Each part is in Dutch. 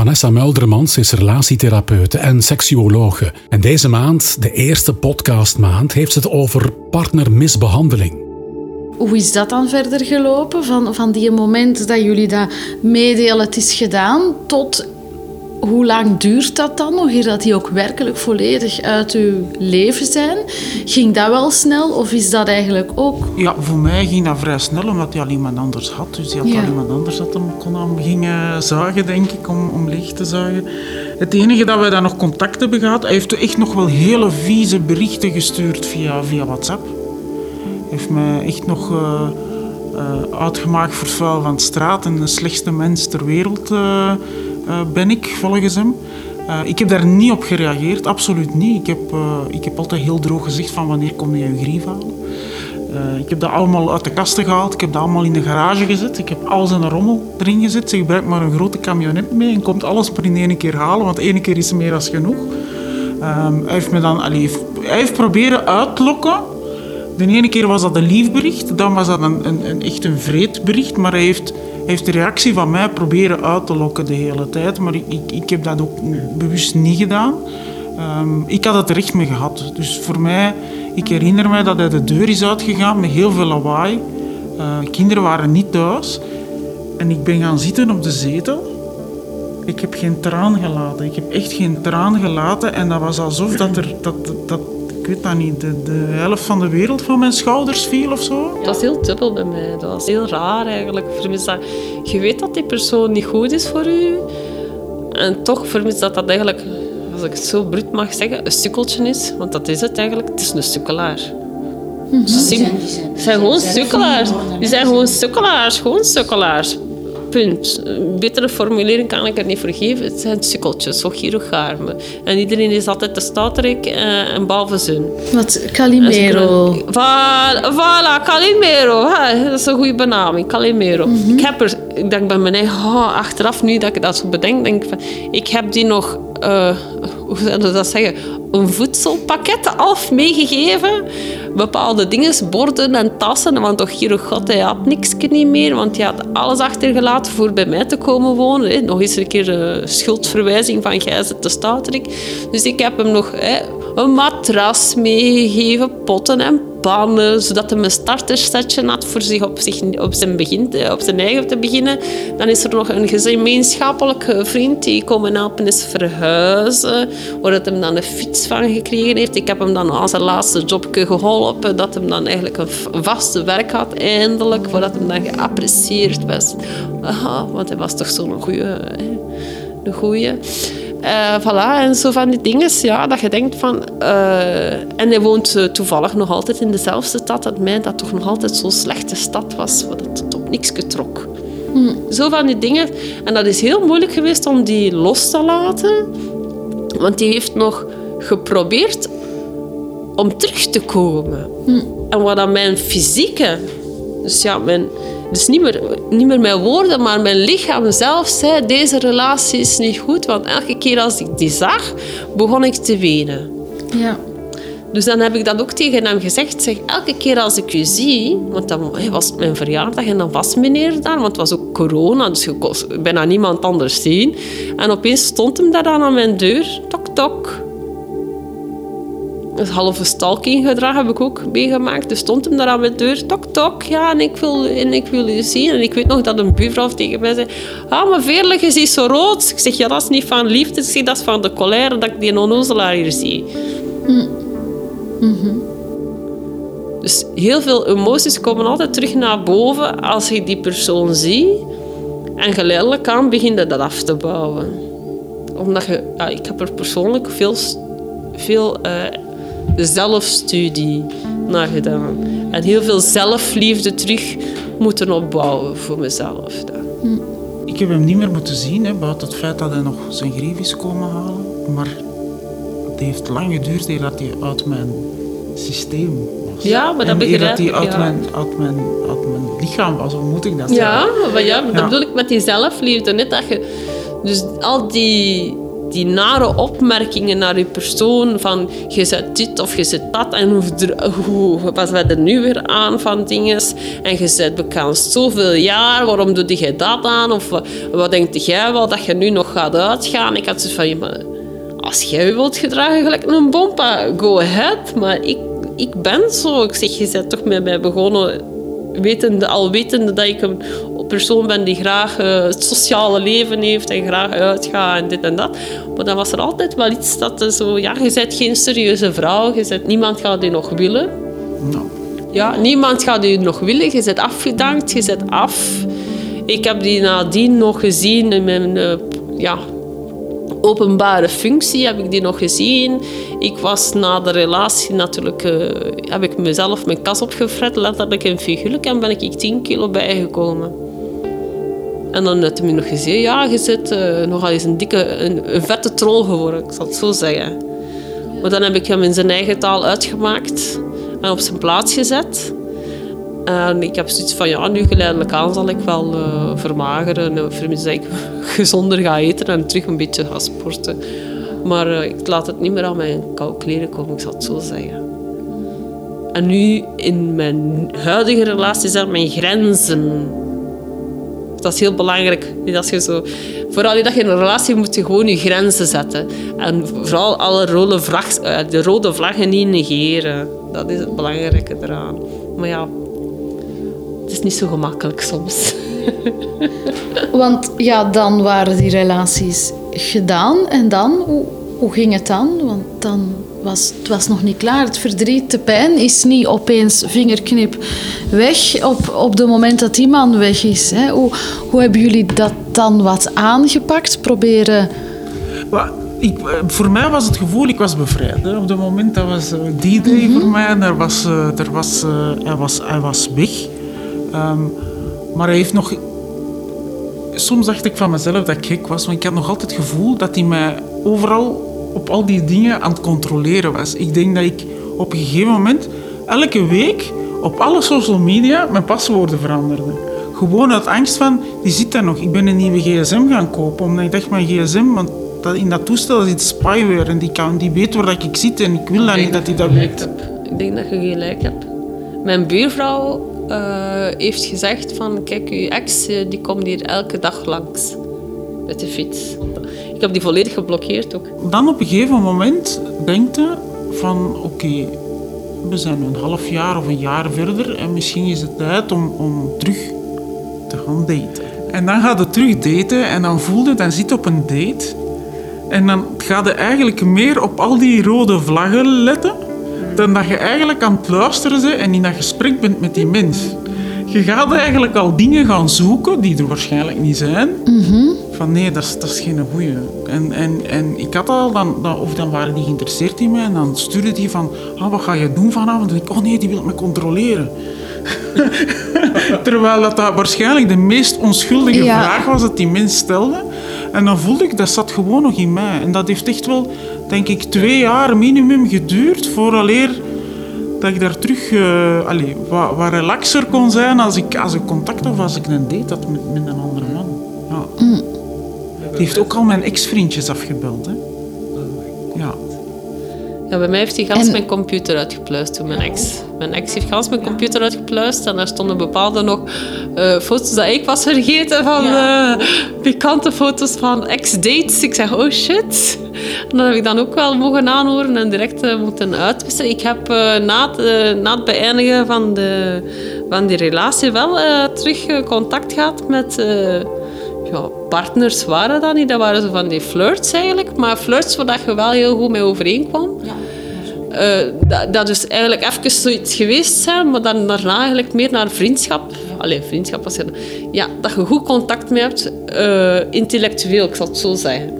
Vanessa Muldermans is relatietherapeute en seksuologe. En deze maand, de eerste podcastmaand, heeft het over partnermisbehandeling. Hoe is dat dan verder gelopen? Van, van die moment dat jullie dat meedelen, het is gedaan, tot hoe lang duurt dat dan nog, eer dat die ook werkelijk volledig uit uw leven zijn? Ging dat wel snel of is dat eigenlijk ook... Ja, voor mij ging dat vrij snel, omdat hij al iemand anders had. Dus hij had Ja. al iemand anders dat hem kon aan gingen zagen, denk ik, om, om leeg te zagen. Het enige dat wij dan nog contact hebben gehad, hij heeft echt nog wel hele vieze berichten gestuurd via, via WhatsApp. Hij heeft mij echt nog eh, eh, uitgemaakt voor het vuil van de straat en de slechtste mens ter wereld eh, ben ik, volgens hem. Eh, ik heb daar niet op gereageerd, absoluut niet. Ik heb, eh, ik heb altijd heel droog gezegd van wanneer kom je je grief halen. Eh, ik heb dat allemaal uit de kasten gehaald. Ik heb dat allemaal in de garage gezet. Ik heb alles in een rommel erin gezet. Ze gebruikt maar een grote camionet mee en komt alles maar in één keer halen, want één keer is meer dan genoeg. Ehm, hij heeft me dan, allee, hij heeft proberen uit te lokken. De ene keer was dat een lief bericht, dan was dat een, een, een echt een vreed bericht, maar hij heeft, heeft de reactie van mij proberen uit te lokken de hele tijd. Maar ik, ik, ik heb dat ook bewust niet gedaan. Ehm, ik had het er echt mee gehad. Dus voor mij, ik herinner mij dat hij de deur is uitgegaan met heel veel lawaai. Eh, kinderen waren niet thuis. En ik ben gaan zitten op de zetel. Ik heb geen traan gelaten. Ik heb echt geen traan gelaten. En dat was alsof dat er, dat, dat, weet dat niet, de, de helft van de wereld van mijn schouders viel of zo. Dat was heel dubbel bij mij. Dat was heel raar eigenlijk. Vermis dat, je weet dat die persoon niet goed is voor u. En toch vermis dat dat eigenlijk, als ik het zo bruut mag zeggen, een sukkeltje is. Want dat is het eigenlijk. Het is een sukkelaar. Sim- zijn- die zijn- zijn, die zijn gewoon sukkelaars. Die zijn gewoon sukkelaars. Gewoon sukkelaars. Punt. Een betere formulering kan ik er niet voor geven. Het zijn sukkeltjes, zo chirurgarmen. En iedereen is altijd de stouterik eh, en behalve zin. Wat Calimero. Voilà, voilà, Calimero. hè, Dat is een goede benaming, Calimero. Ik heb er, ik denk bij mijn eigen, achteraf nu dat ik dat zo bedenk, denk ik van, ik heb die nog, eh, hoe zou je dat zeggen, een voedselpakket half meegegeven. Bepaalde dingen, borden en tassen, want toch hier god, hij had niks niet meer, want hij had alles achtergelaten voor bij mij te komen wonen. Hè. Nog eens een keer een schuldverwijzing van zit de stouterik. Dus ik heb hem nog hè, een matras meegegeven, potten en pannen, zodat hij een startersetje had voor zich op, zich op, zijn begin, op zijn eigen te beginnen. Dan is er nog een gemeenschappelijke vriend die komen helpen is verhuizen, waar het hem dan een fiets van gekregen heeft. Ik heb hem dan aan zijn laatste jobje geholpen, dat hem dan eigenlijk een vaste werk had, eindelijk, voordat hem dan geapprecieerd was. Aha, want hij was toch zo'n goede, een goeie. Eh, voilà, en zo van die dingen, ja, dat je denkt van... eh, en hij woont eh, toevallig nog altijd in dezelfde stad dat mij dat toch nog altijd zo'n slechte stad was, waar het tot niks trok. Zo van die dingen. En dat is heel moeilijk geweest om die los te laten. Want die heeft nog geprobeerd om terug te komen. En wat dan mijn fysieke... Dus ja, mijn, dus niet meer, niet meer mijn woorden, maar mijn lichaam zelf zei... Deze relatie is niet goed, want elke keer als ik die zag, begon ik te wenen. Ja. Dus dan heb ik dat ook tegen hem gezegd. Zeg, elke keer als ik u zie, want dan was mijn verjaardag en dan was meneer daar, want het was ook corona, dus je kon bijna niemand anders zien. En opeens stond hem daar dan aan mijn deur, tok tok. Een halve stalking gedrag heb ik ook meegemaakt. Dus stond hem daar aan mijn deur, tok tok, ja, en ik wil, en ik wil u zien. En ik weet nog dat een buurvrouw tegen mij zei, ah, maar Veerle, je ziet zo rood. Ik zeg, ja, dat is niet van liefde, ik zeg, dat is van de colère dat ik die onnozelaar hier zie. Dus heel veel emoties komen altijd terug naar boven als je die persoon ziet. En geleidelijk aan begin je dat af te bouwen. Omdat je... Ja, ik heb er persoonlijk veel, veel eh, zelfstudie naar gedaan. En heel veel zelfliefde terug moeten opbouwen voor mezelf. dan. Ik heb hem niet meer moeten zien, hè, buiten het feit dat hij nog zijn grief is komen halen. Maar het heeft lang geduurd eer dat hij uit mijn systeem was. Ja, maar dat begrijp dat hij ik, uit, ja. mijn, uit, mijn, uit mijn lichaam was, hoe moet ik dat Ja, zeggen? maar ja, dat Ja. bedoel ik met die zelfliefde. Net dat je... Dus al die die nare opmerkingen naar je persoon van je zet dit of je zet dat en hoe, wat we er nu weer aan van dingen en je zet bekend zoveel jaar, waarom doe je dat aan of wat, wat denk jij wel dat je nu nog gaat uitgaan? Ik had zoiets van, als jij wilt gedragen gelijk een bompa, go ahead, maar ik, ik ben zo. Ik zeg, je bent toch met mij begonnen wetende, al wetende dat ik een persoon ben die graag uh, het sociale leven heeft en graag uitgaat en dit en dat. Maar dan was er altijd wel iets dat zo, ja, je bent geen serieuze vrouw, je bent, niemand gaat je nog willen. Nou. Ja, niemand gaat je nog willen, je bent afgedankt, je bent af. Ik heb die nadien nog gezien in mijn uh, ja, openbare functie heb ik die nog gezien. Ik was na de relatie natuurlijk, uh, heb ik mezelf mijn kas opgefret, letterlijk en figuurlijk, en ben ik 10 kilo bijgekomen. En dan heb hij nog gezien, ja, je zit uh, nogal eens een dikke, een, vette troll geworden, ik zal het zo zeggen. Maar dan heb ik hem in zijn eigen taal uitgemaakt en op zijn plaats gezet. En ik heb zoiets van, ja, nu geleidelijk aan zal ik wel uh, vermageren. Uh, dat ik gezonder ga eten en terug een beetje ga sporten. Maar uh, ik laat het niet meer aan mijn koude kleren komen, ik zal het zo zeggen. En nu, in mijn huidige relatie, zijn mijn grenzen. Dat is heel belangrijk. Dat je zo, vooral dat je in een relatie moet je gewoon je grenzen zetten. En vooral alle rode, vlag, de rode vlaggen niet negeren. Dat is het belangrijke eraan. Maar ja, het is niet zo gemakkelijk soms. Want ja, dan waren die relaties gedaan. En dan, hoe, hoe ging het dan? Want dan was het was nog niet klaar. Het verdriet, de pijn is niet opeens vingerknip weg op, op het moment dat die man weg is. Hè? Hoe, hoe hebben jullie dat dan wat aangepakt? Proberen... Ik, voor mij was het gevoel, ik was bevrijd. Hè. Op dat moment, dat was die day mm voor mij. Er was, er was, hij, was, hij was weg. Um, maar hij heeft nog... Soms dacht ik van mezelf dat ik gek was, want ik had nog altijd het gevoel dat hij mij overal op al die dingen aan het controleren was. Ik denk dat ik op een gegeven moment elke week op alle social media mijn paswoorden veranderde. Gewoon uit angst van, die zit daar nog. Ik ben een nieuwe gsm gaan kopen, omdat ik dacht, mijn gsm, want dat, in dat toestel zit spyware en die, kan, die weet waar ik zit en ik wil dat niet dat hij dat weet. Ik denk dat je gelijk hebt. Mijn buurvrouw uh, heeft gezegd van kijk, uw ex eh, die komt hier elke dag langs de fiets. Ik heb die volledig geblokkeerd ook. Dan op een gegeven moment denkt je van oké, we zijn een half jaar of een jaar verder en misschien is het tijd om, om terug te gaan daten. En dan gaat het terug daten en dan voelde dan zit op een date en dan gaat je eigenlijk meer op al die rode vlaggen letten dan dat je eigenlijk aan het luisteren bent en in dat gesprek bent met die mens. Je gaat eigenlijk al dingen gaan zoeken die er waarschijnlijk niet zijn. Van nee, dat is, dat is geen goeie. En, en, en ik had al, dan, dan, of dan waren die geïnteresseerd in mij en dan stuurde die van, ah, wat ga je doen vanavond? Denk ik, oh nee, die wil me controleren. Terwijl dat, dat waarschijnlijk de meest onschuldige vraag was dat die mens stelde. En dan voelde ik, dat zat gewoon nog in mij. En dat heeft echt wel denk ik, twee jaar minimum geduurd vooraleer dat ik daar terug uh, allez, wat, wat, relaxer kon zijn als ik, als ik contact of als ik een date had met, met een andere man. Ja. Mm. Die heeft ook al mijn ex-vriendjes afgebeld. Hè. Ja. Ja, bij mij heeft hij gans mijn computer uitgepluist toen mijn ex. Mijn ex heeft gans mijn computer uitgepluist en daar stonden bepaalde nog uh, foto's dat ik was vergeten van uh, pikante foto's van ex-dates. Ik zeg, oh shit. En dat heb ik dan ook wel mogen aanhoren en direct uh, moeten uitwisselen. Ik heb na, het, na het beëindigen van, de, van die relatie wel terug contact gehad met ja, partners waren dat niet. Dat waren zo van die flirts eigenlijk. Maar flirts waar je wel heel goed mee overeenkwam. Ja. Uh, dat, dat is eigenlijk even zoiets geweest zijn, maar dan daarna eigenlijk meer naar vriendschap. Alleen vriendschap was het. Ja, dat je goed contact mee hebt, uh, intellectueel, ik zal het zo zeggen.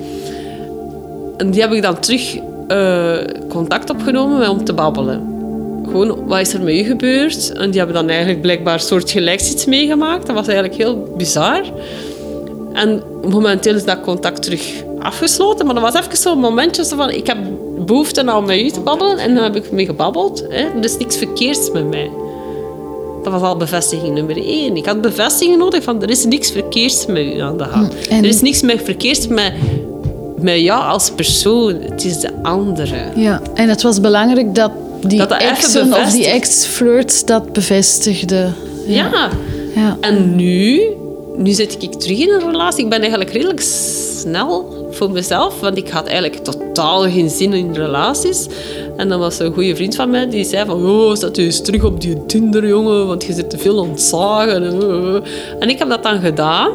En die heb ik dan terug uh, contact opgenomen om te babbelen. Gewoon, wat is er met u gebeurd? En die hebben dan eigenlijk blijkbaar soortgelijks iets meegemaakt. Dat was eigenlijk heel bizar. En momenteel is dat contact terug afgesloten. Maar dat was even zo'n momentje zo van... Ik heb behoefte aan met u te babbelen. En dan heb ik mee gebabbeld. Hè. Er is niks verkeerds met mij. Dat was al bevestiging nummer één. Ik had bevestiging nodig van... Er is niks verkeerds met u aan de hand. Er is niks meer verkeerds met met jou als persoon. Het is de andere. Ja, en het was belangrijk dat die Dat exen of die ex-flirts dat bevestigden. Ja. Ja. En nu, nu zit ik terug in een relatie. Ik ben eigenlijk redelijk snel voor mezelf, want ik had eigenlijk totaal geen zin in relaties. En dan was een goede vriend van mij die zei van, oh, zet je eens terug op die Tinder, jongen, want je zit te veel ontzagen. En, uh. en ik heb dat dan gedaan.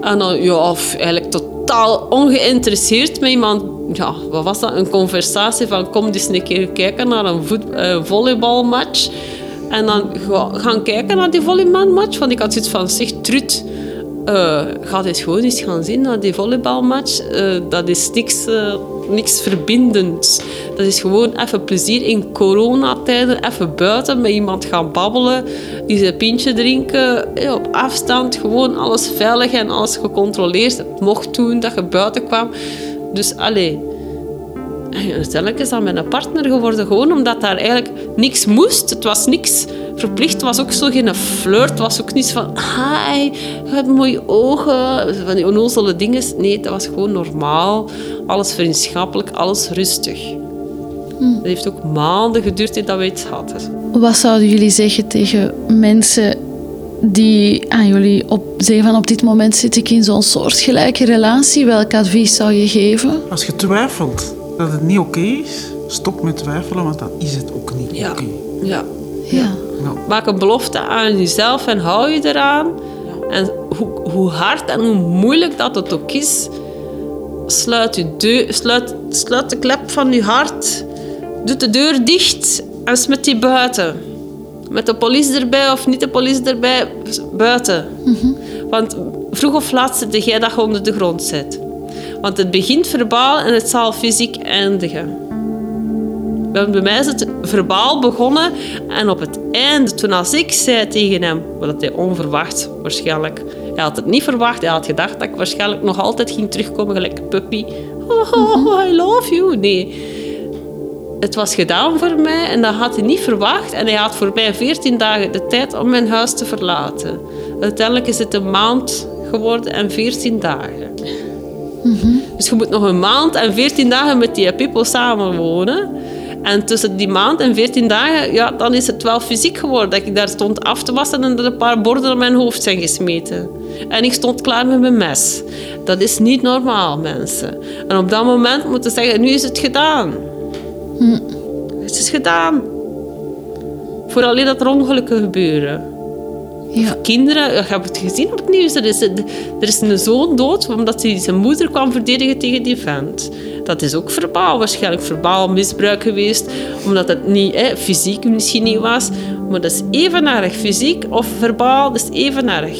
En dan, ja, f- eigenlijk totaal ongeïnteresseerd met iemand. Ja, wat was dat? Een conversatie van, kom eens een keer kijken naar een eh, volleybalmatch. En dan ga- gaan kijken naar die volleybalmatch. Want ik had zoiets van, zeg, Trut, eh ga eens gewoon eens gaan zien naar die volleybalmatch. Eh, dat is niks, eh, niks verbindends. Dat is gewoon even plezier in coronatijden. Even buiten met iemand gaan babbelen. Die zijn pintje drinken. op afstand. Gewoon alles veilig en alles gecontroleerd. Het mocht toen dat je buiten kwam. Dus allee. En uiteindelijk is dat mijn partner geworden, gewoon omdat daar eigenlijk niks moest. Het was niks verplicht. Het was ook zo geen flirt. Het was ook niets van, hi, je hebt mooie ogen. Van die onnozele dingen. Nee, dat was gewoon normaal. Alles vriendschappelijk, alles rustig. Het heeft ook maanden geduurd dat we iets hadden. Wat zouden jullie zeggen tegen mensen die aan jullie op, zeggen van op dit moment zit ik in zo'n soortgelijke relatie? Welk advies zou je geven? Als je twijfelt dat het niet oké is, stop met twijfelen, want dan is het ook niet Ja. oké. ja. Ja. Ja. Maak een belofte aan jezelf en hou je eraan. En hoe, hoe hard en hoe moeilijk dat het ook is, sluit, je deur, sluit, sluit de klep van je hart. Doe de deur dicht en smet die buiten. Met de politie erbij of niet de politie erbij, buiten. Want vroeg of laat zit jij dat je onder de grond zet. Want het begint verbaal en het zal fysiek eindigen. Bij mij is het verbaal begonnen en op het einde, toen als ik zei tegen hem, wat hij onverwacht waarschijnlijk, hij had het niet verwacht, hij had gedacht dat ik waarschijnlijk nog altijd ging terugkomen gelijk een puppy. Oh, oh, oh, I love you. Nee. Het was gedaan voor mij en dat had hij niet verwacht. En hij had voor mij 14 dagen de tijd om mijn huis te verlaten. Uiteindelijk is het een maand geworden en 14 dagen. Dus je moet nog een maand en 14 dagen met die people samenwonen. En tussen die maand en 14 dagen, ja, dan is het wel fysiek geworden. Dat ik daar stond af te wassen en dat een paar borden op mijn hoofd zijn gesmeten. En ik stond klaar met mijn mes. Dat is niet normaal, mensen. En op dat moment moeten ze zeggen, nu is het gedaan. Het is gedaan. Voor alleen dat er ongelukken gebeuren Ja. kinderen, je hebt het gezien op het nieuws, er is, er is een zoon dood omdat hij zijn moeder kwam verdedigen tegen die vent. Dat is ook verbaal, waarschijnlijk verbaal misbruik geweest, omdat het niet hè, fysiek misschien niet was. Maar dat is even erg. Fysiek of verbaal, dat is even erg.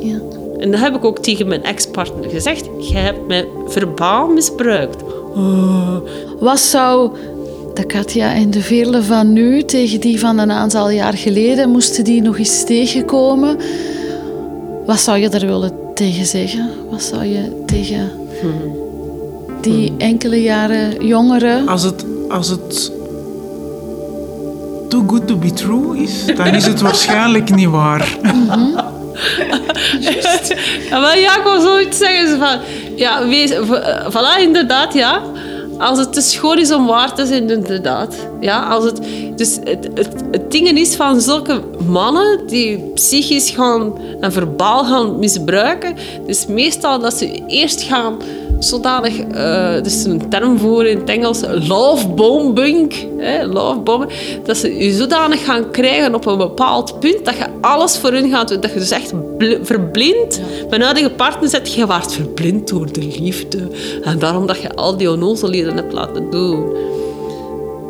Ja. En dat heb ik ook tegen mijn ex-partner gezegd. Jij hebt mij verbaal misbruikt. Oh. Wat zou de Katja en de Veerle van nu tegen die van een aantal jaar geleden, moesten die nog eens tegenkomen? Wat zou je daar willen tegen zeggen? Wat zou je tegen die enkele jaren jongeren... Als het, als het too good to be true is, dan is het waarschijnlijk niet waar. Ja, maar ja, ik wou zoiets zeggen. zo Van, ja, wees, eh, voilà, inderdaad, ja. Als het te schoon is om waar te zijn, inderdaad. Ja, als het, dus het, het, het ding is van zulke mannen die psychisch gaan en verbaal gaan misbruiken, dus meestal dat ze eerst gaan zodanig, eh er is een term voor in het Engels, love bombing, hè, dat ze je zodanig gaan krijgen op een bepaald punt dat je alles voor hun gaat doen, dat je dus echt bl- verblind, mijn huidige partner zegt, je waart verblind door de liefde en daarom dat je al die onnozelheden hebt laten doen.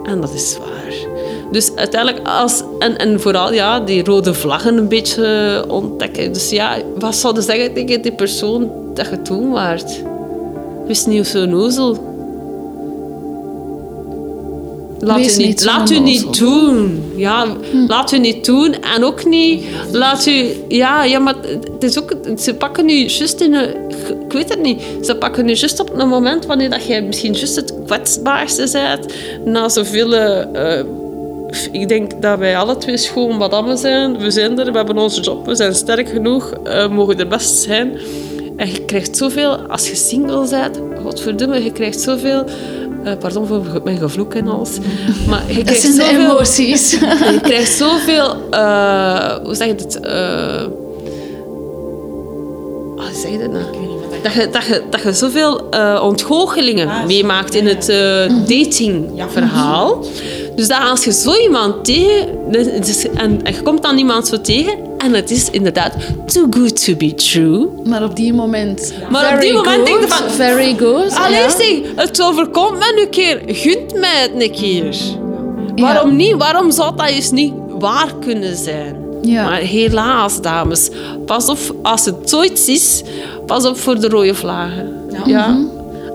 En dat is waar. Dus uiteindelijk, als, en, en vooral ja, die rode vlaggen een beetje ontdekken. Dus ja, wat zouden zeggen tegen die persoon dat je toen waart? Wees niet zo nozel. Laat Wees u niet, niet zo laat u niet onnozel. doen. Ja, laat u niet doen. En ook niet, laat u... Ja, ja maar het is ook... Ze pakken u juist in een... Ik weet het niet. Ze pakken u juist op een moment wanneer dat jij misschien juist het kwetsbaarste bent. Na zoveel... eh, ik denk dat wij alle twee schoon madammen zijn. We zijn er, we hebben onze job, we zijn sterk genoeg, eh, mogen er best zijn. En je krijgt zoveel, als je single bent, godverdomme, je krijgt zoveel... eh, pardon voor mijn gevloek en alles. Maar je Dat zijn de zoveel... emoties. Je krijgt zoveel, eh, hoe zeg je het? eh hoe zeg je dat nou? Dat je, dat, je, dat je zoveel eh, ontgoochelingen meemaakt in het eh, datingverhaal. Dus dat als je zo iemand tegen... En, en je komt dan iemand zo tegen en het is inderdaad too good to be true. Maar op die moment. Maar op die moment denk je van- Very good. Allee, ja. zeg, het overkomt me een keer. Gunt mij het een keer. Ja. Waarom niet? Waarom zou dat juist niet waar kunnen zijn? Ja. Maar helaas, dames, pas op als het zoiets is, pas op voor de rode vlagen. Ja. Mhm.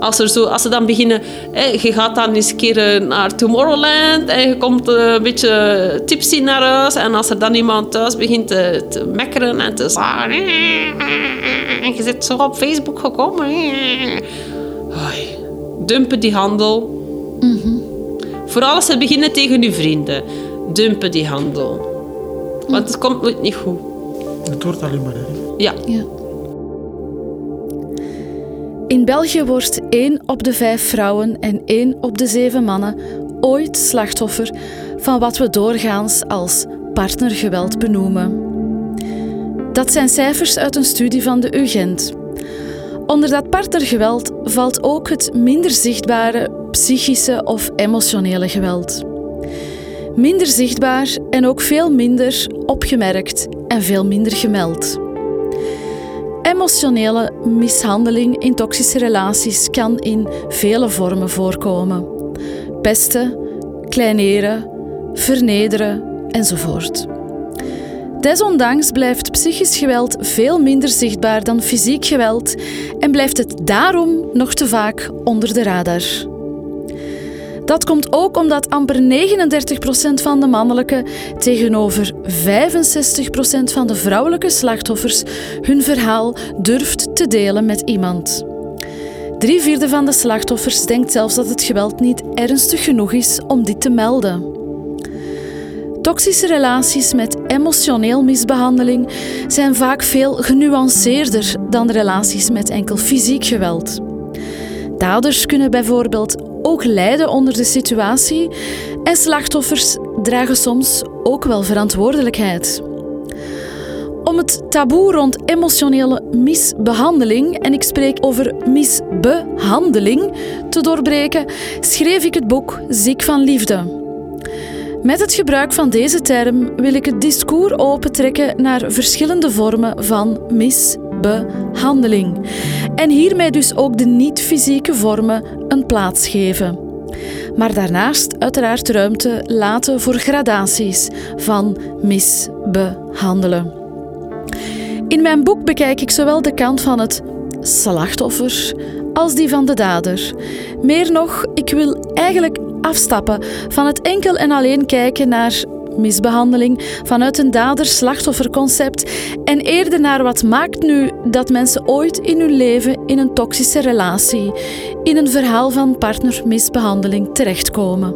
Als, er zo, als ze dan beginnen, hè, je gaat dan eens eh, naar Tomorrowland en je komt eh, een beetje tipsy naar huis. En als er dan iemand thuis begint te, mekkeren en te zeggen... En je zit zo op Facebook gekomen. Dumpen die handel. Vooral als ze beginnen tegen uw vrienden. Dumpen die handel. Want het komt nooit niet goed. Het wordt alleen maar erger. Ja. Ja. In België wordt 1 op de 5 vrouwen en 1 op de 7 mannen ooit slachtoffer van wat we doorgaans als partnergeweld benoemen. Dat zijn cijfers uit een studie van de UGent. Onder dat partnergeweld valt ook het minder zichtbare psychische of emotionele geweld. Minder zichtbaar en ook veel minder opgemerkt en veel minder gemeld. Emotionele mishandeling in toxische relaties kan in vele vormen voorkomen. Pesten, kleineren, vernederen enzovoort. Desondanks blijft psychisch geweld veel minder zichtbaar dan fysiek geweld en blijft het daarom nog te vaak onder de radar. Dat komt ook omdat amper 39% van de mannelijke tegenover 65% van de vrouwelijke slachtoffers hun verhaal durft te delen met iemand. Drie vierde van de slachtoffers denkt zelfs dat het geweld niet ernstig genoeg is om dit te melden. Toxische relaties met emotioneel misbehandeling zijn vaak veel genuanceerder dan relaties met enkel fysiek geweld. Daders kunnen bijvoorbeeld ook lijden onder de situatie en slachtoffers dragen soms ook wel verantwoordelijkheid. Om het taboe rond emotionele misbehandeling, en ik spreek over misbehandeling, te doorbreken, schreef ik het boek Ziek van Liefde. Met het gebruik van deze term wil ik het discours opentrekken naar verschillende vormen van misbehandeling. En hiermee dus ook de niet-fysieke vormen een plaats geven. Maar daarnaast uiteraard ruimte laten voor gradaties van misbehandelen. In mijn boek bekijk ik zowel de kant van het slachtoffer als die van de dader. Meer nog, ik wil eigenlijk afstappen van het enkel en alleen kijken naar misbehandeling vanuit een dader-slachtofferconcept en eerder naar wat maakt nu dat mensen ooit in hun leven in een toxische relatie, in een verhaal van partnermisbehandeling terechtkomen.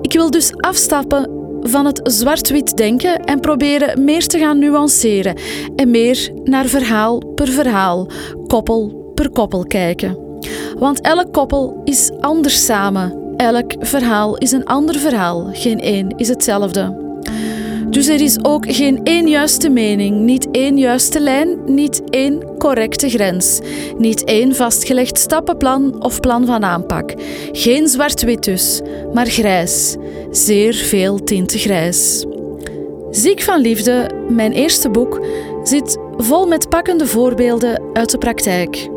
Ik wil dus afstappen van het zwart-wit denken en proberen meer te gaan nuanceren en meer naar verhaal per verhaal, koppel per koppel kijken. Want elk koppel is anders samen. Elk verhaal is een ander verhaal. Geen één is hetzelfde. Dus er is ook geen één juiste mening, niet één juiste lijn, niet één correcte grens, niet één vastgelegd stappenplan of plan van aanpak. Geen zwart-wit dus, maar grijs. Zeer veel tinten grijs. Ziek van Liefde, mijn eerste boek, zit vol met pakkende voorbeelden uit de praktijk.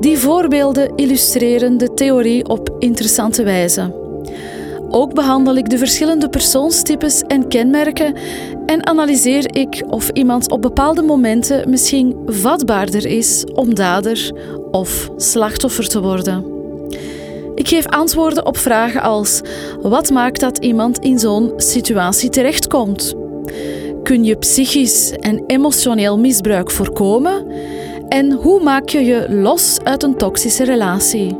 Die voorbeelden illustreren de theorie op interessante wijze. Ook behandel ik de verschillende persoonstypes en kenmerken en analyseer ik of iemand op bepaalde momenten misschien vatbaarder is om dader of slachtoffer te worden. Ik geef antwoorden op vragen als: wat maakt dat iemand in zo'n situatie terechtkomt? Kun je psychisch en emotioneel misbruik voorkomen? En hoe maak je je los uit een toxische relatie?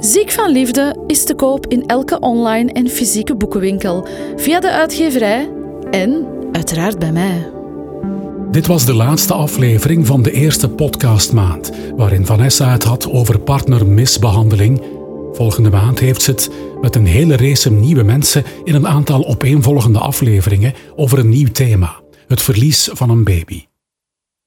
Ziek van Liefde is te koop in elke online en fysieke boekenwinkel, via de uitgeverij en uiteraard bij mij. Dit was de laatste aflevering van de eerste podcastmaand, waarin Vanessa het had over partnermisbehandeling. Volgende maand heeft ze het met een hele race nieuwe mensen in een aantal opeenvolgende afleveringen over een nieuw thema: het verlies van een baby.